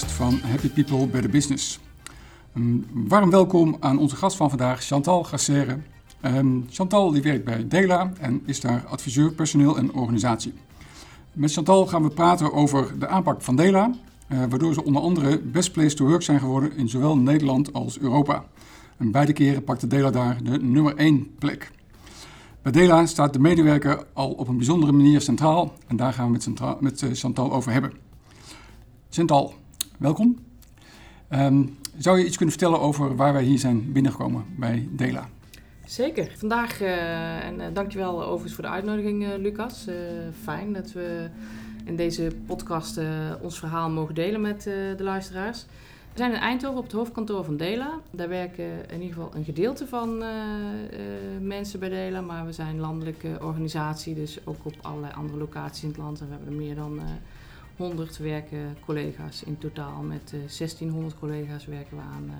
van Happy People Better Business. Een warm welkom aan onze gast van vandaag, Chantal Gassere. Um, Chantal die werkt bij Dela en is daar adviseur personeel en organisatie. Met Chantal gaan we praten over de aanpak van Dela, uh, waardoor ze onder andere best place to work zijn geworden in zowel Nederland als Europa. En beide keren pakte Dela daar de nummer 1 plek. Bij Dela staat de medewerker al op een bijzondere manier centraal en daar gaan we met, met eh, Chantal over hebben. Chantal, welkom. Um, zou je iets kunnen vertellen over waar wij hier zijn binnengekomen bij Dela? Zeker. Vandaag, uh, en uh, dankjewel overigens voor de uitnodiging, uh, Lucas. fijn dat we in deze podcast ons verhaal mogen delen met de luisteraars. We zijn in Eindhoven op het hoofdkantoor van Dela. Daar werken in ieder geval een gedeelte van mensen bij Dela, maar we zijn een landelijke organisatie, dus ook op allerlei andere locaties in het land. En we hebben er meer dan 100 werken collega's in totaal. Met 1600 collega's werken we aan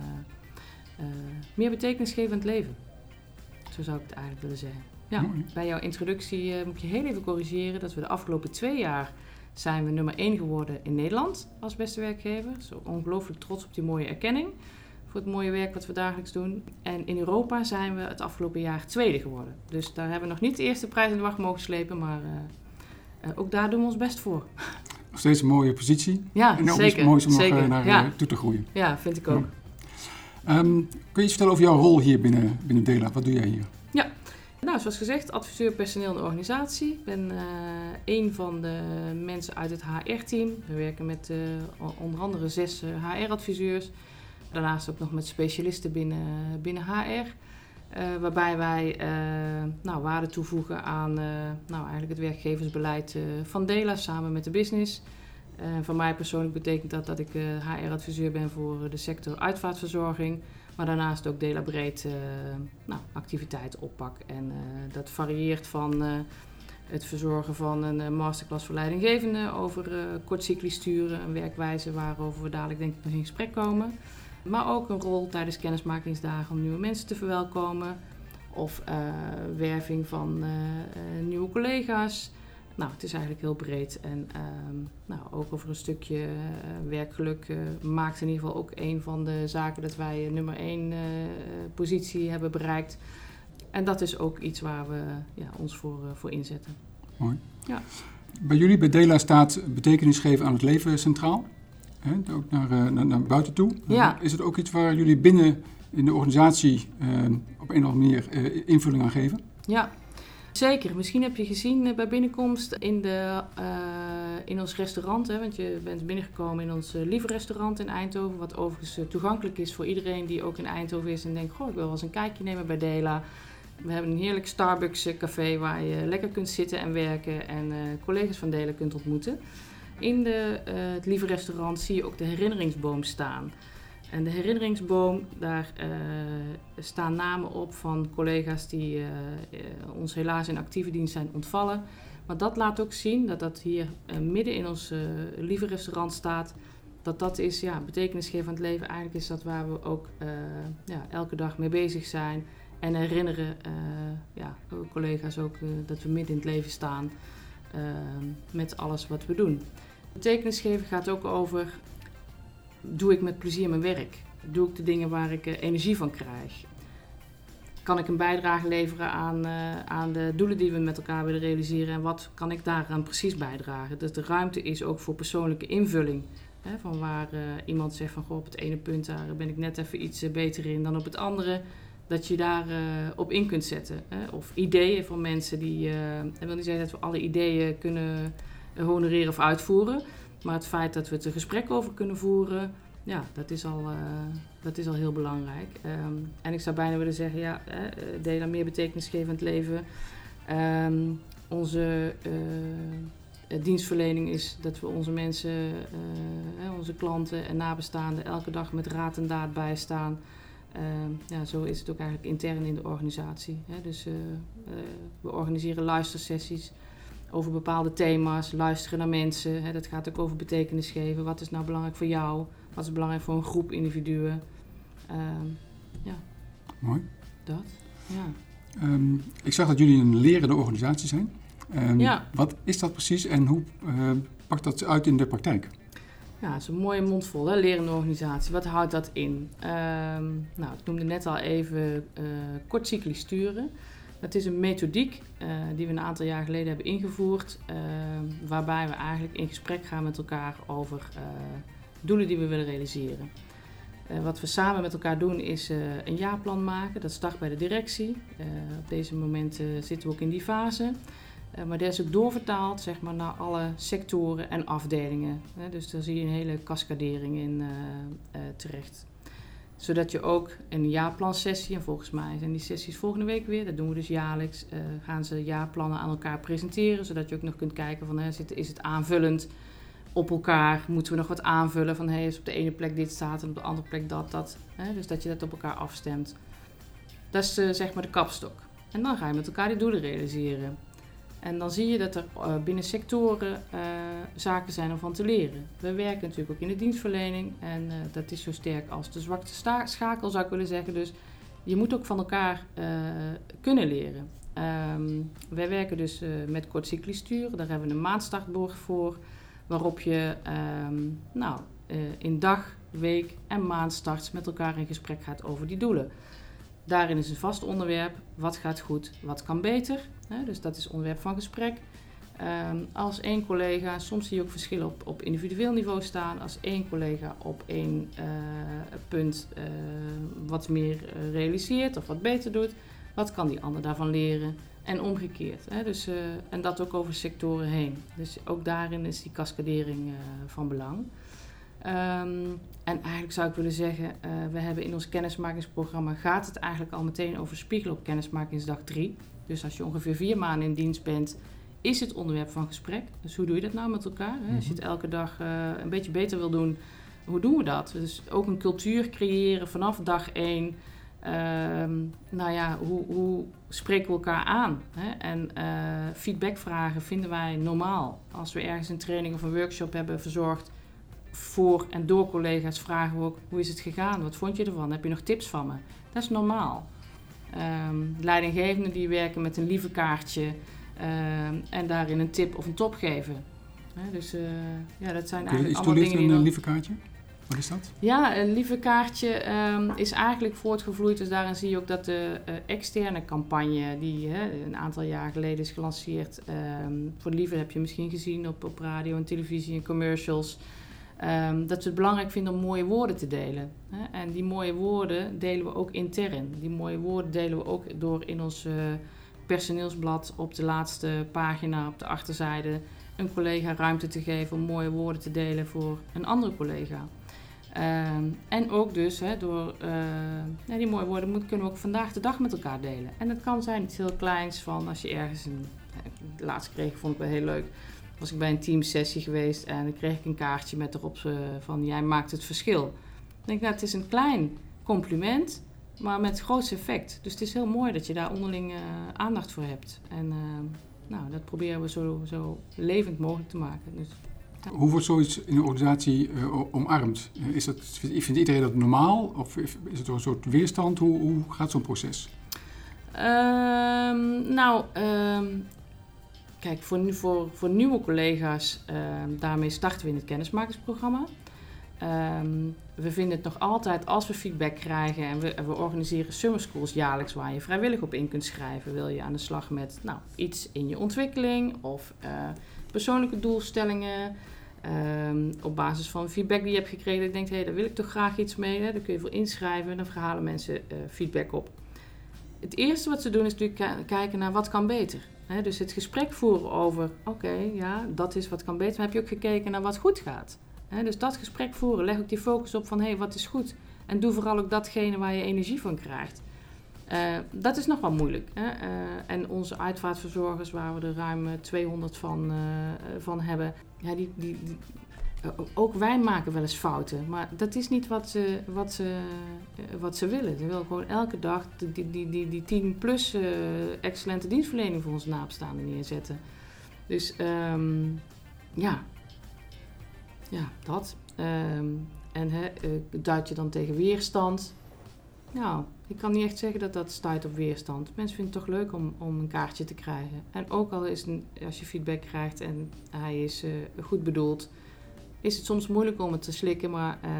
meer betekenisgevend leven. Zo zou ik het eigenlijk willen zeggen. Ja, bij jouw introductie moet je heel even corrigeren dat we de afgelopen twee jaar zijn we nummer één geworden in Nederland als beste werkgever. Zo ongelooflijk trots op die mooie erkenning voor het mooie werk wat we dagelijks doen. En in Europa zijn we het afgelopen jaar tweede geworden. Dus daar hebben we nog niet de eerste prijs in de wacht mogen slepen, maar uh, uh, ook daar doen we ons best voor. Nog steeds een mooie positie. Ja, en ook zeker. mooi om zeker. nog naar ja. toe te groeien. Ja, vind ik ook. Ja. Um, kun je iets vertellen over jouw rol hier binnen, binnen Dela? Wat doe jij hier? Ja, nou, zoals gezegd, adviseur personeel en organisatie. Ik ben uh, een van de mensen uit het HR-team. We werken met uh, onder andere zes HR-adviseurs. Daarnaast ook nog met specialisten binnen, binnen HR. Waarbij wij nou, waarde toevoegen aan nou, eigenlijk het werkgeversbeleid van Dela samen met de business. voor mij persoonlijk betekent dat dat ik HR-adviseur ben voor de sector uitvaartverzorging. Maar daarnaast ook Dela breed uh, nou, activiteiten oppak. En uh, dat varieert van uh, het verzorgen van een masterclass voor leidinggevenden over kortcyclisch sturen, een werkwijze waarover we dadelijk denk ik nog in gesprek komen. Maar ook een rol tijdens kennismakingsdagen om nieuwe mensen te verwelkomen. Of werving van nieuwe collega's. Nou, het is eigenlijk heel breed. En um, nou, ook over een stukje uh, werkgeluk maakt in ieder geval ook een van de zaken dat wij nummer één positie hebben bereikt. En dat is ook iets waar we ja, ons voor, voor inzetten. Mooi. Ja. Bij jullie, bij Dela, staat betekenis geven aan het leven centraal. Hè, ook naar, naar, naar, buiten toe. Ja. Is het ook iets waar jullie binnen in de organisatie op een of andere manier invulling aan geven? Ja, Zeker. Misschien heb je gezien bij binnenkomst in, de, uh, in ons restaurant. Hè, want je bent binnengekomen in ons lieve restaurant in Eindhoven. Wat overigens toegankelijk is voor iedereen die ook in Eindhoven is. En denkt, goh, ik wil wel eens een kijkje nemen bij Dela. We hebben een heerlijk Starbucks café waar je lekker kunt zitten en werken. En collega's van Dela kunt ontmoeten. In de, het lieve restaurant zie je ook de herinneringsboom staan. En de herinneringsboom, daar uh, staan namen op van collega's die uh, ons helaas in actieve dienst zijn ontvallen. Maar dat laat ook zien dat dat hier midden in ons lieve restaurant staat. Dat dat is, ja, betekenisgevend leven eigenlijk is dat waar we ook ja, elke dag mee bezig zijn. En herinneren ja, collega's ook dat we midden in het leven staan met alles wat we doen. Betekenisgeven gaat ook over doe ik met plezier mijn werk? Doe ik de dingen waar ik uh, energie van krijg? Kan ik een bijdrage leveren aan, uh, aan de doelen die we met elkaar willen realiseren en wat kan ik daaraan precies bijdragen? Dus de ruimte is ook voor persoonlijke invulling. Hè, van waar uh, iemand zegt van goh, op het ene punt daar ben ik net even iets beter in dan op het andere. Dat je daar op in kunt zetten. Hè? Of ideeën van mensen die. ik wil niet zeggen dat we alle ideeën kunnen honoreren of uitvoeren. Maar het feit dat we het er gesprek over kunnen voeren, ja, dat is al, uh, dat is al heel belangrijk. Um, en ik zou bijna willen zeggen, ja, aan meer betekenisgevend leven. Um, onze uh, dienstverlening is dat we onze mensen, onze klanten en nabestaanden elke dag met raad en daad bijstaan. Um, ja, zo is het ook eigenlijk intern in de organisatie. Hè. Dus we organiseren luistersessies over bepaalde thema's, luisteren naar mensen. Hè, dat gaat ook over betekenis geven. Wat is nou belangrijk voor jou? Wat is belangrijk voor een groep individuen? Um, ja. Mooi. Dat, ja. Um, ik zag dat jullie een lerende organisatie zijn. Ehm, Ja. Wat is dat precies en hoe eh, pakt dat uit in de praktijk? Ja, dat is een mooie mondvol, hè? lerende organisatie. Wat houdt dat in? Ehm, nou, ik noemde net al even eh kortcyclisch sturen. Dat is een methodiek eh, die we een aantal jaar geleden hebben ingevoerd, ehm, waarbij we eigenlijk in gesprek gaan met elkaar over eh, doelen die we willen realiseren. Eh, wat we samen met elkaar doen is eh, een jaarplan maken. Dat start bij de directie. Eh, op deze moment eh, zitten we ook in die fase. Eh, maar dat is ook doorvertaald zeg maar, naar alle sectoren en afdelingen. Dus daar zie je een hele cascadering in eh, eh, terecht. Zodat je ook een jaarplansessie, en volgens mij zijn die sessies volgende week weer, dat doen we dus jaarlijks, eh, gaan ze jaarplannen aan elkaar presenteren. Zodat je ook nog kunt kijken van, hè, is het- aanvullend op elkaar? Moeten we nog wat aanvullen van, hey, is op de ene plek dit staat en op de andere plek dat, dat. Dus dat je dat op elkaar afstemt. Dat is eh, zeg maar de kapstok. En dan ga je met elkaar die doelen realiseren. En dan zie je dat er eh, binnen sectoren eh, zaken zijn om van te leren. We werken natuurlijk ook in de dienstverlening en eh, dat is zo sterk als de zwakste sta- schakel zou ik willen zeggen. Dus je moet ook van elkaar kunnen leren. Ehm, wij werken dus met kortcyclisch sturen. Daar hebben we een maandstartborg voor. Waarop je ehm, nou, in dag, week en maandstarts met elkaar in gesprek gaat over die doelen. Daarin is een vast onderwerp. Wat gaat goed, wat kan beter. Dus dat is onderwerp van gesprek. Ehm, als één collega, soms zie je ook verschillen op, op individueel niveau staan. Als één collega op één eh, punt eh, wat meer eh, realiseert of wat beter doet, wat kan die ander daarvan leren? En omgekeerd. Hè? Dus, en dat ook over sectoren heen. Dus ook daarin is die cascadering eh, van belang. Ehm, en eigenlijk zou ik willen zeggen, eh, we hebben in ons kennismakingsprogramma gaat het eigenlijk al meteen over spiegelen op kennismakingsdag 3. Dus als je ongeveer vier maanden in dienst bent, is het onderwerp van gesprek. Dus hoe doe je dat nou met elkaar? hè? Als je het elke dag eh, een beetje beter wil doen, hoe doen we dat? Dus ook een cultuur creëren vanaf dag 1. Ehm, nou ja, hoe, hoe spreken we elkaar aan? Hè? En eh, feedback vragen vinden wij normaal. Als we ergens een training of een workshop hebben verzorgd voor en door collega's, vragen we ook hoe is het gegaan? Wat vond je ervan? Heb je nog tips van me? Dat is normaal. Ehm, leidinggevenden die werken met een lieve kaartje ehm, en daarin een tip of een top geven. Dus eh, ja, dat zijn eigenlijk allemaal dingen die een lieve kaartje? Wat is dat? ja, een lieve kaartje ehm, is eigenlijk voortgevloeid. Dus daarin zie je ook dat de eh, externe campagne, die een aantal jaar geleden is gelanceerd. voor de lieve heb je misschien gezien op, op radio en televisie en commercials. Ehm, dat we het belangrijk vinden om mooie woorden te delen. Hè? En die mooie woorden delen we ook intern. Die mooie woorden delen we ook door in ons eh, personeelsblad op de laatste pagina, op de achterzijde, een collega ruimte te geven om mooie woorden te delen voor een andere collega. Ehm, en ook dus hè, door eh, die mooie woorden kunnen we ook vandaag de dag met elkaar delen. En het kan zijn iets heel kleins van als je ergens een. De laatste kreeg vond ik wel heel leuk. Was ik bij een teamsessie geweest en dan kreeg ik een kaartje met erop eh, van jij maakt het verschil. Dan denk ik, nou, het is een klein compliment, maar met groot effect. Dus het is heel mooi dat je daar onderling eh, aandacht voor hebt. En eh, nou, dat proberen we zo, zo levend mogelijk te maken. Dus Hoe wordt zoiets in een organisatie omarmd? Is dat, vindt iedereen dat normaal? Of is het een soort weerstand? Hoe, hoe gaat zo'n proces? Ehm, nou, ehm, kijk, voor, voor, voor nieuwe collega's, ehm, daarmee starten we in het kennismakingsprogramma. Ehm, we vinden het nog altijd, als we feedback krijgen en we, we organiseren summer schools jaarlijks waar je vrijwillig op in kunt schrijven. Wil je aan de slag met nou, iets in je ontwikkeling of eh, persoonlijke doelstellingen. Ehm, op basis van feedback die je hebt gekregen, dat je denkt, hé, hey, daar wil ik toch graag iets mee. Hè? Daar kun je voor inschrijven en dan verhalen mensen eh, feedback op. Het eerste wat ze doen is natuurlijk ki- kijken naar wat kan beter. Dus het gesprek voeren over, oké, ja, dat is wat kan beter. Maar heb je ook gekeken naar wat goed gaat? Dus dat gesprek voeren, leg ook die focus op van, hé, hey, wat is goed? En doe vooral ook datgene waar je energie van krijgt. Eh, dat is nog wel moeilijk. Hè? Eh, en onze uitvaartverzorgers, waar we er ruim eh, 200 van, eh, van hebben, ja, die, die, die- ook wij maken wel eens fouten. Maar dat is niet wat ze, wat ze, eh, wat ze willen. Ze willen gewoon elke dag die, die, die, die, die 10 plus eh, excellente dienstverlening voor onze nabestaanden neerzetten. Dus ehm, ja. ja, dat. Ehm, en hè, eh, duid je dan tegen weerstand? Nou, ik kan niet echt zeggen dat dat stuit op weerstand. Mensen vinden het toch leuk om, om een kaartje te krijgen. En ook al is als je feedback krijgt en hij is goed bedoeld, is het soms moeilijk om het te slikken. Maar uh,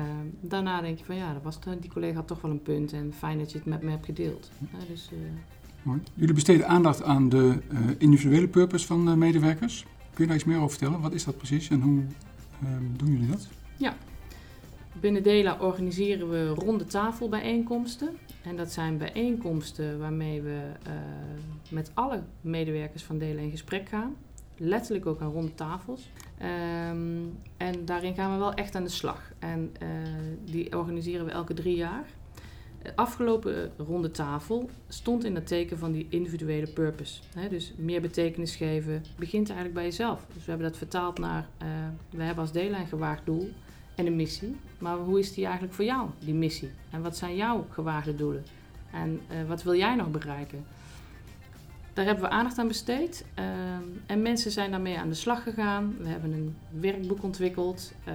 daarna denk je van ja, dat was, die collega had toch wel een punt en fijn dat je het met me hebt gedeeld. Ja, dus, uh... Mooi. Jullie besteden aandacht aan de individuele purpose van medewerkers. Kun je daar iets meer over vertellen? Wat is dat precies en hoe ehm, doen jullie dat? Ja, Binnen Dela organiseren we ronde tafelbijeenkomsten. En dat zijn bijeenkomsten waarmee we uh, met alle medewerkers van Dela in gesprek gaan. Letterlijk ook aan ronde tafels. Um, en daarin gaan we wel echt aan de slag. En uh, die organiseren we elke drie jaar. De afgelopen ronde tafel stond in het teken van die individuele purpose. Dus meer betekenis geven begint eigenlijk bij jezelf. Dus we hebben dat vertaald naar, uh, we hebben als Dela een gewaagd doel en een missie. Maar hoe is die eigenlijk voor jou, die missie? En wat zijn jouw gewaagde doelen? En uh, wat wil jij nog bereiken? Daar hebben we aandacht aan besteed. Uh, en mensen zijn daarmee aan de slag gegaan. We hebben een werkboek ontwikkeld, uh,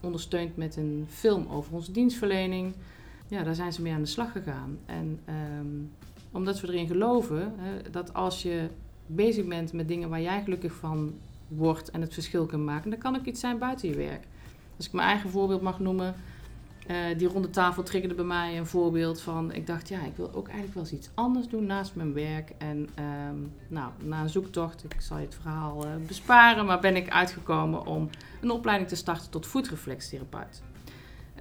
ondersteund met een film over onze dienstverlening. Ja, daar zijn ze mee aan de slag gegaan. En um, omdat we erin geloven dat als je bezig bent met dingen waar jij gelukkig van wordt en het verschil kunt maken, dan kan ook iets zijn buiten je werk. Als ik mijn eigen voorbeeld mag noemen, uh, die ronde tafel triggerde bij mij een voorbeeld van... Ik dacht, ja, ik wil ook eigenlijk wel eens iets anders doen naast mijn werk. En um, nou, na een zoektocht, ik zal je het verhaal uh, besparen... maar ben ik uitgekomen om een opleiding te starten tot voetreflextherapeut.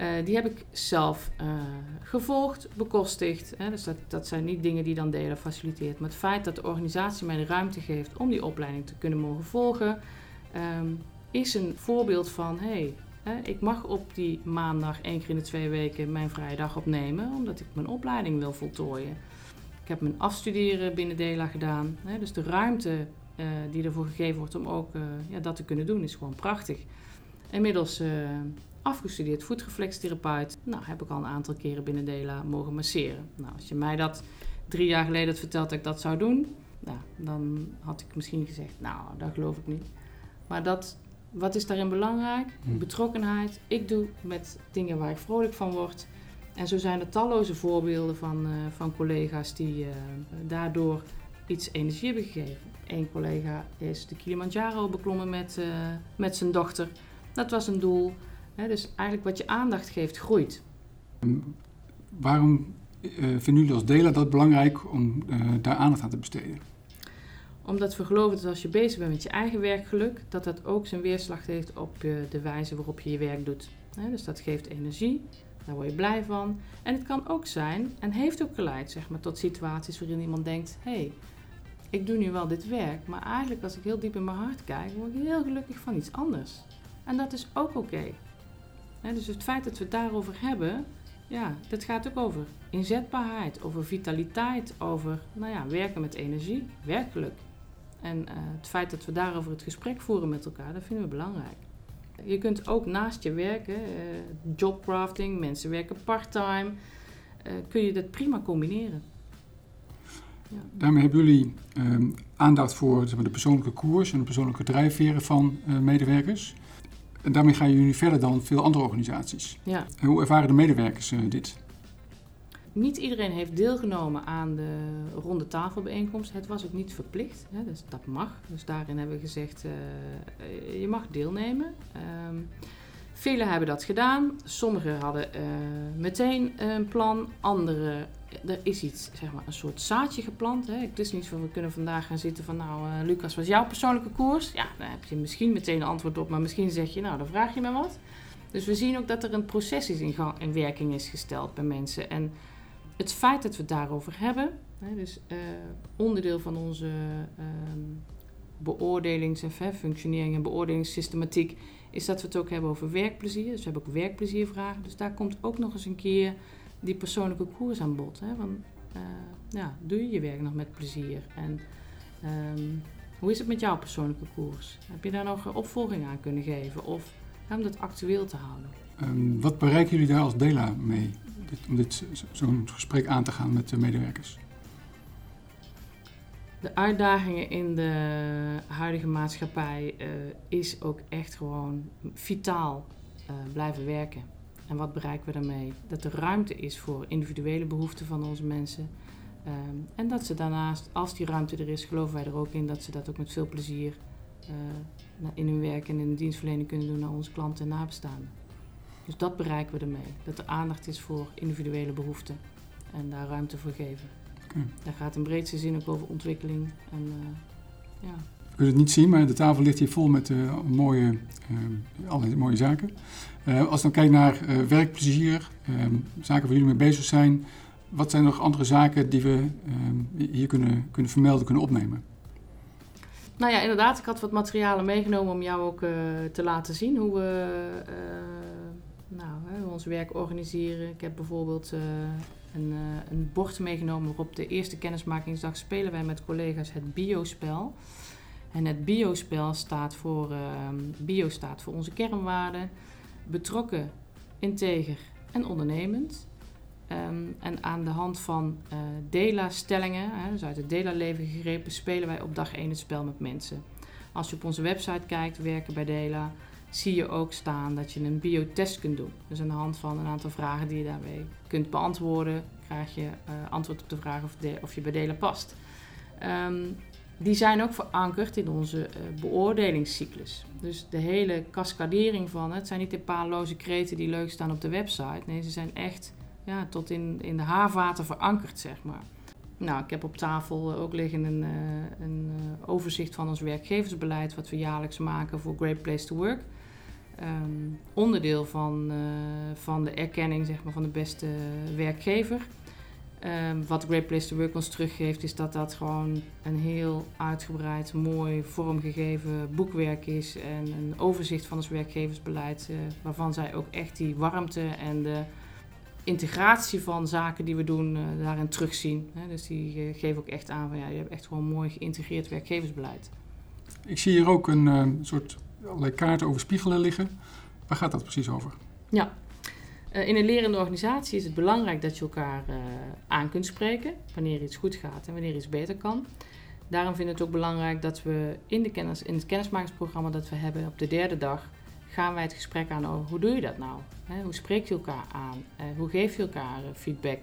Uh, die heb ik zelf gevolgd, bekostigd. Hè, dus dat, dat zijn niet dingen die dan delen faciliteert. Maar het feit dat de organisatie mij de ruimte geeft om die opleiding te kunnen mogen volgen... Um, is een voorbeeld van, hey, ik mag op die maandag één keer in de twee weken mijn vrije dag opnemen, omdat ik mijn opleiding wil voltooien. Ik heb mijn afstuderen binnen DELA gedaan. Dus de ruimte uh, die ervoor gegeven wordt om ook ja, dat te kunnen doen, is gewoon prachtig. Inmiddels uh, afgestudeerd voetreflextherapeut. Nou, heb ik al een aantal keren binnen DELA mogen masseren. Nou, als je mij dat drie jaar geleden had verteld dat ik dat zou doen, nou, dan had ik misschien gezegd, nou, dat geloof ik niet. Maar dat wat is daarin belangrijk? Hm. Betrokkenheid. Ik doe met dingen waar ik vrolijk van word. En zo zijn er talloze voorbeelden van, uh, van collega's die uh, daardoor iets energie hebben gegeven. Eén collega is de Kilimanjaro beklommen met, uh, met zijn dochter. Dat was een doel. Hè, dus eigenlijk wat je aandacht geeft, groeit. Waarom vinden jullie als Dela dat belangrijk om daar aandacht aan te besteden? Omdat we geloven dat als je bezig bent met je eigen werkgeluk, dat dat ook zijn weerslag heeft op de wijze waarop je je werk doet. dus dat geeft energie, daar word je blij van. En het kan ook zijn, en heeft ook geleid zeg maar, tot situaties waarin iemand denkt: hé, hey, ik doe nu wel dit werk, maar eigenlijk als ik heel diep in mijn hart kijk, word ik heel gelukkig van iets anders. En dat is ook oké. Dus het feit dat we het daarover hebben, ja, dat gaat ook over inzetbaarheid, over vitaliteit, over nou ja, werken met energie, werkgeluk. En uh, het feit dat we daarover het gesprek voeren met elkaar, dat vinden we belangrijk. Je kunt ook naast je werken, uh, jobcrafting, mensen werken parttime, uh, kun je dat prima combineren. Ja. Daarmee hebben jullie ehm, aandacht voor zeg maar, de persoonlijke koers en de persoonlijke drijfveren van medewerkers. En daarmee gaan jullie verder dan veel andere organisaties. Ja. hoe ervaren de medewerkers dit? Niet iedereen heeft deelgenomen aan de ronde tafelbijeenkomst. Het was ook niet verplicht, hè, dus dat mag. Dus daarin hebben we gezegd, uh, je mag deelnemen. Um, velen hebben dat gedaan. Sommigen hadden uh, meteen een plan. Anderen, er is iets, zeg maar, een soort zaadje geplant. Hè. Het is niet van, we kunnen vandaag gaan zitten van, nou Lucas, wat is jouw persoonlijke koers? Ja, daar heb je misschien meteen een antwoord op. Maar misschien zeg je, nou, dan vraag je me wat. Dus we zien ook dat er een proces is in, gang, in werking is gesteld bij mensen. En het feit dat we het daarover hebben, hè, dus uh, onderdeel van onze uh, beoordelings- en functionering en beoordelingssystematiek, is dat we het ook hebben over werkplezier. Dus we hebben ook werkpleziervragen. Dus daar komt ook nog eens een keer die persoonlijke koers aan bod. Hè, van, uh, ja, doe je je werk nog met plezier? En um, hoe is het met jouw persoonlijke koers? Heb je daar nog opvolging aan kunnen geven? Of om dat actueel te houden? Um, wat bereiken jullie daar als DELA mee? Dit, om dit, zo'n gesprek aan te gaan met de medewerkers? De uitdagingen in de huidige maatschappij uh, is ook echt gewoon vitaal uh, blijven werken. En wat bereiken we daarmee? Dat er ruimte is voor individuele behoeften van onze mensen. Ehm, en dat ze daarnaast, als die ruimte er is, geloven wij er ook in dat ze dat ook met veel plezier uh, in hun werk en in de dienstverlening kunnen doen naar onze klanten en nabestaanden. Dus dat bereiken we ermee. Dat er aandacht is voor individuele behoeften en daar ruimte voor geven. Okay. Daar gaat in breedste zin ook over ontwikkeling. En, uh, ja. Je kunt het niet zien, maar de tafel ligt hier vol met uh, mooie, allerlei mooie zaken. als we dan kijken naar werkplezier, zaken waar jullie mee bezig zijn, wat zijn nog andere zaken die we hier kunnen, kunnen vermelden, kunnen opnemen? Nou ja, inderdaad. Ik had wat materialen meegenomen om jou ook te laten zien hoe we nou, hè, ons werk organiseren. Ik heb bijvoorbeeld uh, een, een, bord meegenomen waarop de eerste kennismakingsdag spelen wij met collega's het biospel. En het biospel staat voor, bio staat voor onze kernwaarden. Betrokken, integer en ondernemend. Ehm, en aan de hand van uh, DELA-stellingen, dus uit het DELA-leven gegrepen, spelen wij op dag 1 het spel met mensen. Als je op onze website kijkt, werken bij DELA, zie je ook staan dat je een biotest kunt doen. Dus aan de hand van een aantal vragen die je daarmee kunt beantwoorden, krijg je uh, antwoord op de vraag of, de, of je bij DELA past. Um, die zijn ook verankerd in onze uh, beoordelingscyclus. Dus de hele cascadering van het zijn niet de paalloze kreten die leuk staan op de website. Nee, ze zijn echt ja, tot in, in de haarvaten verankerd, zeg maar. Nou, ik heb op tafel ook liggen een, een overzicht van ons werkgeversbeleid, wat we jaarlijks maken voor Great Place to Work. Um, onderdeel van, uh, van de erkenning zeg maar, van de beste werkgever. Um, wat Great Place to Work ons teruggeeft, is dat dat gewoon een heel uitgebreid, mooi vormgegeven boekwerk is. En een overzicht van ons werkgeversbeleid, waarvan zij ook echt die warmte en de integratie van zaken die we doen uh, daarin terugzien. Dus die geven ook echt aan van ja, je hebt echt gewoon mooi geïntegreerd werkgeversbeleid. Ik zie hier ook een soort allerlei kaarten over spiegelen liggen. Waar gaat dat precies over? Ja, in een lerende organisatie is het belangrijk dat je elkaar aan kunt spreken wanneer iets goed gaat en wanneer iets beter kan. Daarom vind ik het ook belangrijk dat we in, de kennis, in het kennismakingsprogramma dat we hebben op de derde dag gaan wij het gesprek aan over hoe doe je dat nou? hoe spreek je elkaar aan? Uh, hoe geef je elkaar eh, feedback?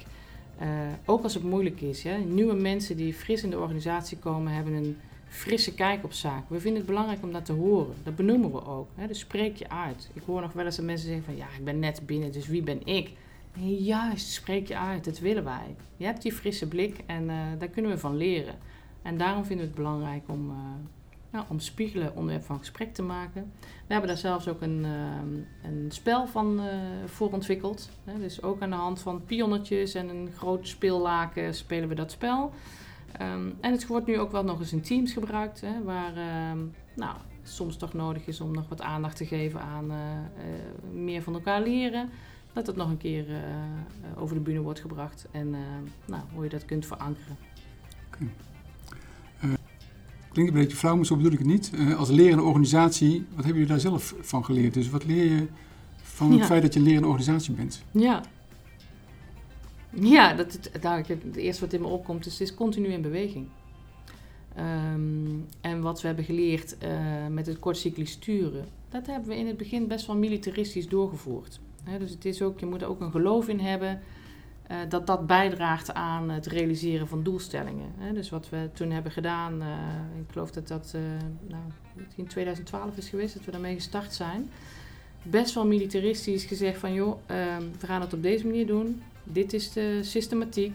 Ook als het moeilijk is. Nieuwe mensen die fris in de organisatie komen, hebben een frisse kijk op zaken. We vinden het belangrijk om dat te horen. Dat benoemen we ook. Hè? Dus spreek je uit. Ik hoor nog wel eens dat mensen zeggen van ja, ik ben net binnen, dus wie ben ik? Nee, juist, spreek je uit. Dat willen wij. Je hebt die frisse blik en daar kunnen we van leren. En daarom vinden we het belangrijk om nou, om spiegelen onderwerp van gesprek te maken. We hebben daar zelfs ook een, uh, een spel van voor ontwikkeld. Dus ook aan de hand van pionnetjes en een groot speellaken spelen we dat spel. Um, en het wordt nu ook wel nog eens in teams gebruikt, hè, waar uh, nou, soms toch nodig is om nog wat aandacht te geven aan uh, meer van elkaar leren. Dat het nog een keer over de bühne wordt gebracht en nou, hoe je dat kunt verankeren. Okay klinkt een beetje flauw, maar zo bedoel ik het niet. Als lerende organisatie, wat hebben jullie daar zelf van geleerd? Dus wat leer je van het feit dat je een lerende organisatie bent? Ja. Ja, dat, het, nou, het eerste wat in me opkomt is, is continu in beweging. Um, en wat we hebben geleerd uh, met het kortcyclisch sturen, dat hebben we in het begin best wel militaristisch doorgevoerd. Dus het is ook, je moet er ook een geloof in hebben uh, dat dat bijdraagt aan het realiseren van doelstellingen. Dus wat we toen hebben gedaan, uh, ik geloof dat dat nou, in 2012 is geweest, dat we daarmee gestart zijn. Best wel militaristisch gezegd van joh, ehm, we gaan het op deze manier doen. Dit is de systematiek.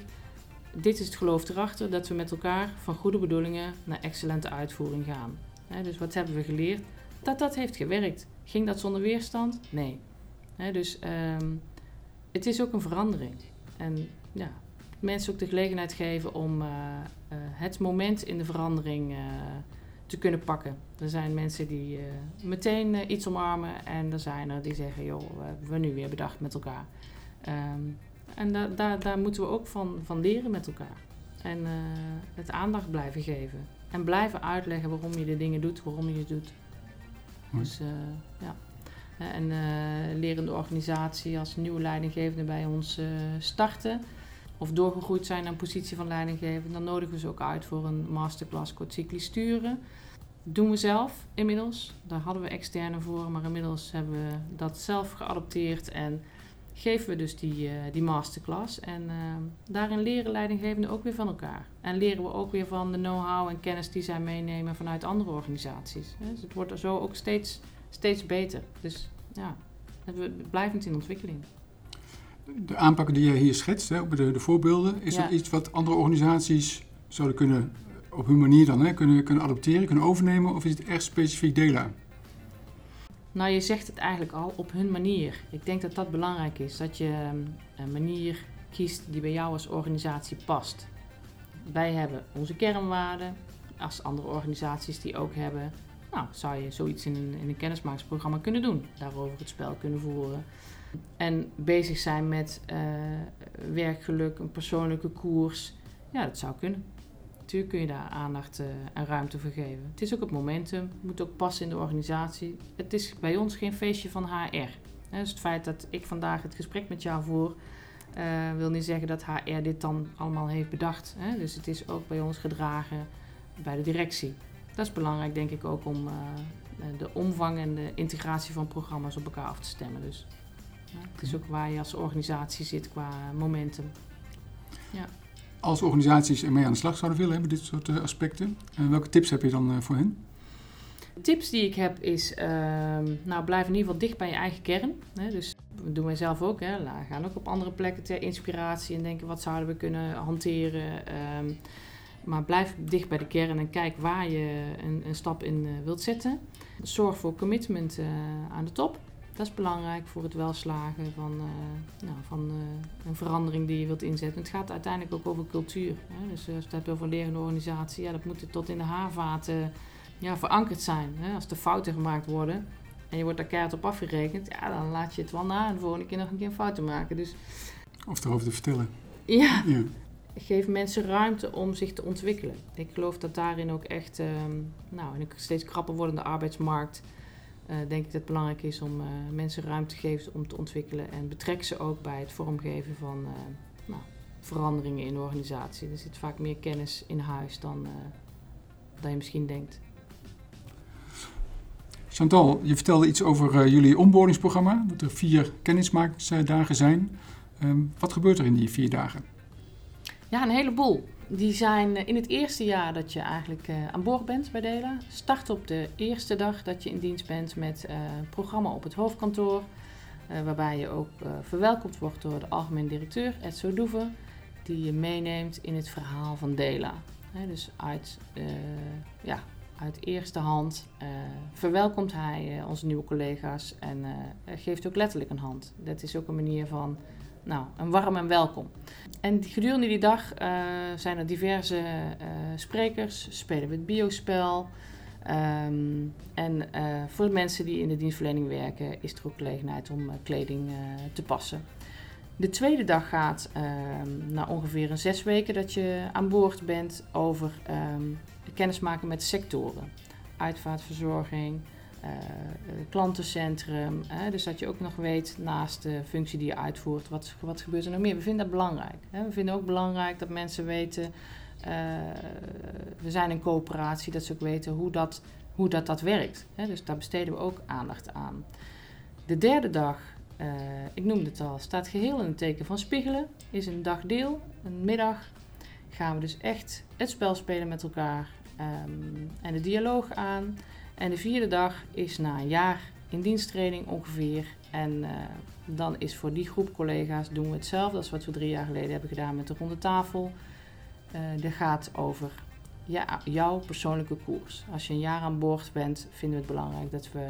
Dit is het geloof erachter dat we met elkaar van goede bedoelingen naar excellente uitvoering gaan. Dus wat hebben we geleerd? Dat dat heeft gewerkt. Ging dat zonder weerstand? Nee. Dus um, het is ook een verandering. En ja, mensen ook de gelegenheid geven om uh, uh, het moment in de verandering uh, te kunnen pakken. Er zijn mensen die meteen iets omarmen en er zijn er die zeggen, joh, we hebben nu weer bedacht met elkaar. Um, en da da daar moeten we ook van, van leren met elkaar. En het aandacht blijven geven. En blijven uitleggen waarom je de dingen doet, waarom je het doet. Dus ja. En lerende organisatie als nieuwe leidinggevende bij ons starten. Of doorgegroeid zijn naar een positie van leidinggevende. Dan nodigen we ze ook uit voor een masterclass kortcyclisch sturen. Dat doen we zelf inmiddels. Daar hadden we externe voor. Maar inmiddels hebben we dat zelf geadopteerd. En geven we dus die, uh, die masterclass. En uh, daarin leren leidinggevenden ook weer van elkaar. En leren we ook weer van de know-how en kennis die zij meenemen vanuit andere organisaties. Dus het wordt er zo ook steeds, steeds beter. Dus ja, het blijft in ontwikkeling. De aanpakken die jij hier schetst, hè, de, de voorbeelden, is dat iets wat andere organisaties zouden kunnen op hun manier dan hè, kunnen, kunnen adopteren, kunnen overnemen? Of is het echt specifiek Dela? Nou, je zegt het eigenlijk al op hun manier. Ik denk dat dat belangrijk is. Dat je ehm, een manier kiest die bij jou als organisatie past. Wij hebben onze kernwaarden, als andere organisaties die ook hebben. Nou, zou je zoiets in een, in een kennismakingsprogramma kunnen doen. Daarover het spel kunnen voeren. En bezig zijn met uh, werkgeluk, een persoonlijke koers. Ja, dat zou kunnen. Natuurlijk kun je daar aandacht uh, en ruimte voor geven. Het is ook het momentum, het moet ook passen in de organisatie. Het is bij ons geen feestje van HR. dus het feit dat ik vandaag het gesprek met jou voer, uh, wil niet zeggen dat HR dit dan allemaal heeft bedacht. Dus het is ook bij ons gedragen bij de directie. Dat is belangrijk, denk ik, ook om de omvang en de integratie van programma's op elkaar af te stemmen. Dus het is ook waar je als organisatie zit qua momentum. Ja als organisaties ermee aan de slag zouden willen met dit soort eh, aspecten, uh, welke tips heb je dan uh, voor hen? Tips die ik heb is, uh, nou blijf in ieder geval dicht bij je eigen kern. Hè? Dus dat doen wij zelf ook. Hè? We gaan ook op andere plekken ter inspiratie en denken wat zouden we kunnen hanteren. Um, maar blijf dicht bij de kern en kijk waar je een, een stap in wilt zetten. Zorg voor commitment aan de top. Dat is belangrijk voor het welslagen van, uh, nou, van uh, een verandering die je wilt inzetten. Het gaat uiteindelijk ook over cultuur. Hè? Dus als je het hebt over een lerende organisatie, ja, dat moet tot in de haarvaten ja, verankerd zijn. Hè? Als er fouten gemaakt worden en je wordt daar keihard op afgerekend, ja, dan laat je het wel na en de volgende keer nog een keer een fout te maken. Dus, of erover te vertellen. Ja. ja. Geef mensen ruimte om zich te ontwikkelen. Ik geloof dat daarin ook echt, um, nou, in een steeds krapper wordende arbeidsmarkt denk ik dat het belangrijk is om uh, mensen ruimte te geven om te ontwikkelen. En betrek ze ook bij het vormgeven van uh, nou, veranderingen in de organisatie. Er zit vaak meer kennis in huis dan, dan je misschien denkt. Chantal, je vertelde iets over jullie onboardingsprogramma. Dat er vier kennismakingsdagen zijn. Um, wat gebeurt er in die vier dagen? Ja, een heleboel. Die zijn eh, in het eerste jaar dat je eigenlijk uh, aan boord bent bij Dela. Start op de eerste dag dat je in dienst bent met uh, een programma op het hoofdkantoor. Waarbij je ook verwelkomd wordt door de algemeen directeur, Ed Sodoeve. Die je meeneemt in het verhaal van Dela. dus uit, ja, uit eerste hand verwelkomt hij onze nieuwe collega's en geeft ook letterlijk een hand. Dat is ook een manier van nou, een warm en welkom. En gedurende die dag uh, zijn er diverse uh, sprekers, spelen we het biospel. Um, en uh, voor mensen die in de dienstverlening werken, is er ook gelegenheid om kleding te passen. De tweede dag gaat um, na ongeveer een zes weken dat je aan boord bent over um, kennismaken met sectoren. Uitvaartverzorging, klantencentrum. Hè? Dus dat je ook nog weet naast de functie die je uitvoert, wat, wat gebeurt er nog meer. We vinden dat belangrijk. Hè? We vinden ook belangrijk dat mensen weten, uh, we zijn een coöperatie, dat ze ook weten hoe dat, hoe dat, dat werkt. Hè? Dus daar besteden we ook aandacht aan. De derde dag, ik noemde het al, staat geheel in het teken van spiegelen. Is een dagdeel, een middag. Gaan we dus echt het spel spelen met elkaar um, en de dialoog aan. En de vierde dag is na een jaar in diensttraining ongeveer. En uh, dan is voor die groep collega's doen we hetzelfde als wat we drie jaar geleden hebben gedaan met de ronde tafel. Uh, dat gaat over ja, jouw persoonlijke koers. Als je een jaar aan boord bent, vinden we het belangrijk dat we,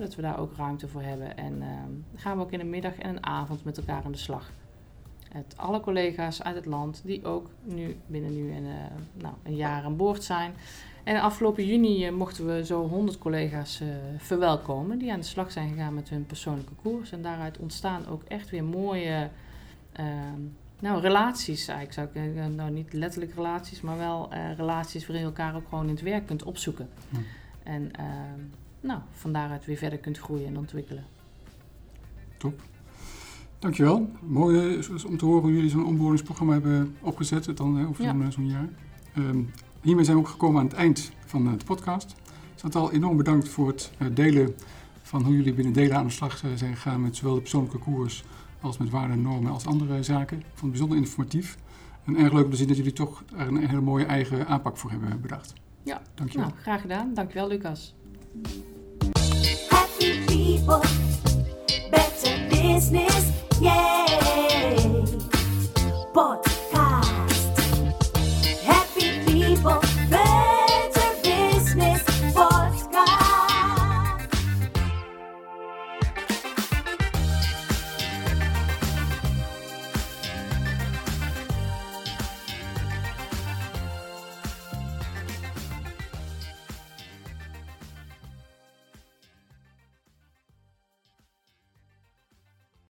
dat we daar ook ruimte voor hebben. En uh, gaan we ook in de middag en een avond met elkaar aan de slag. Het, alle collega's uit het land die ook nu binnen nu en, nou, een jaar aan boord zijn. En afgelopen juni eh, mochten we zo 100 collega's uh, verwelkomen die aan de slag zijn gegaan met hun persoonlijke koers. En daaruit ontstaan ook echt weer mooie uh, nou, relaties. Eigenlijk zou ik uh, nou niet letterlijk relaties, maar wel relaties waarin je elkaar ook gewoon in het werk kunt opzoeken. Hm. En ehm, nou, van daaruit weer verder kunt groeien en ontwikkelen. Top. Dankjewel. Mooi om te horen hoe jullie zo'n onboardingsprogramma hebben opgezet dan, over zo'n zo jaar. Um, Hiermee zijn we ook gekomen aan het eind van eh, de podcast. Chantal, enorm bedankt voor het eh, delen van hoe jullie binnen Dela aan de slag zijn gegaan met zowel de persoonlijke koers als met waarden en normen als andere zaken. Ik vond het bijzonder informatief. En erg leuk om te zien dat jullie toch er een hele mooie eigen aanpak voor hebben bedacht. Ja, Dankjewel. nou, graag gedaan. Dankjewel, Lucas. Happy people, better business, yeah.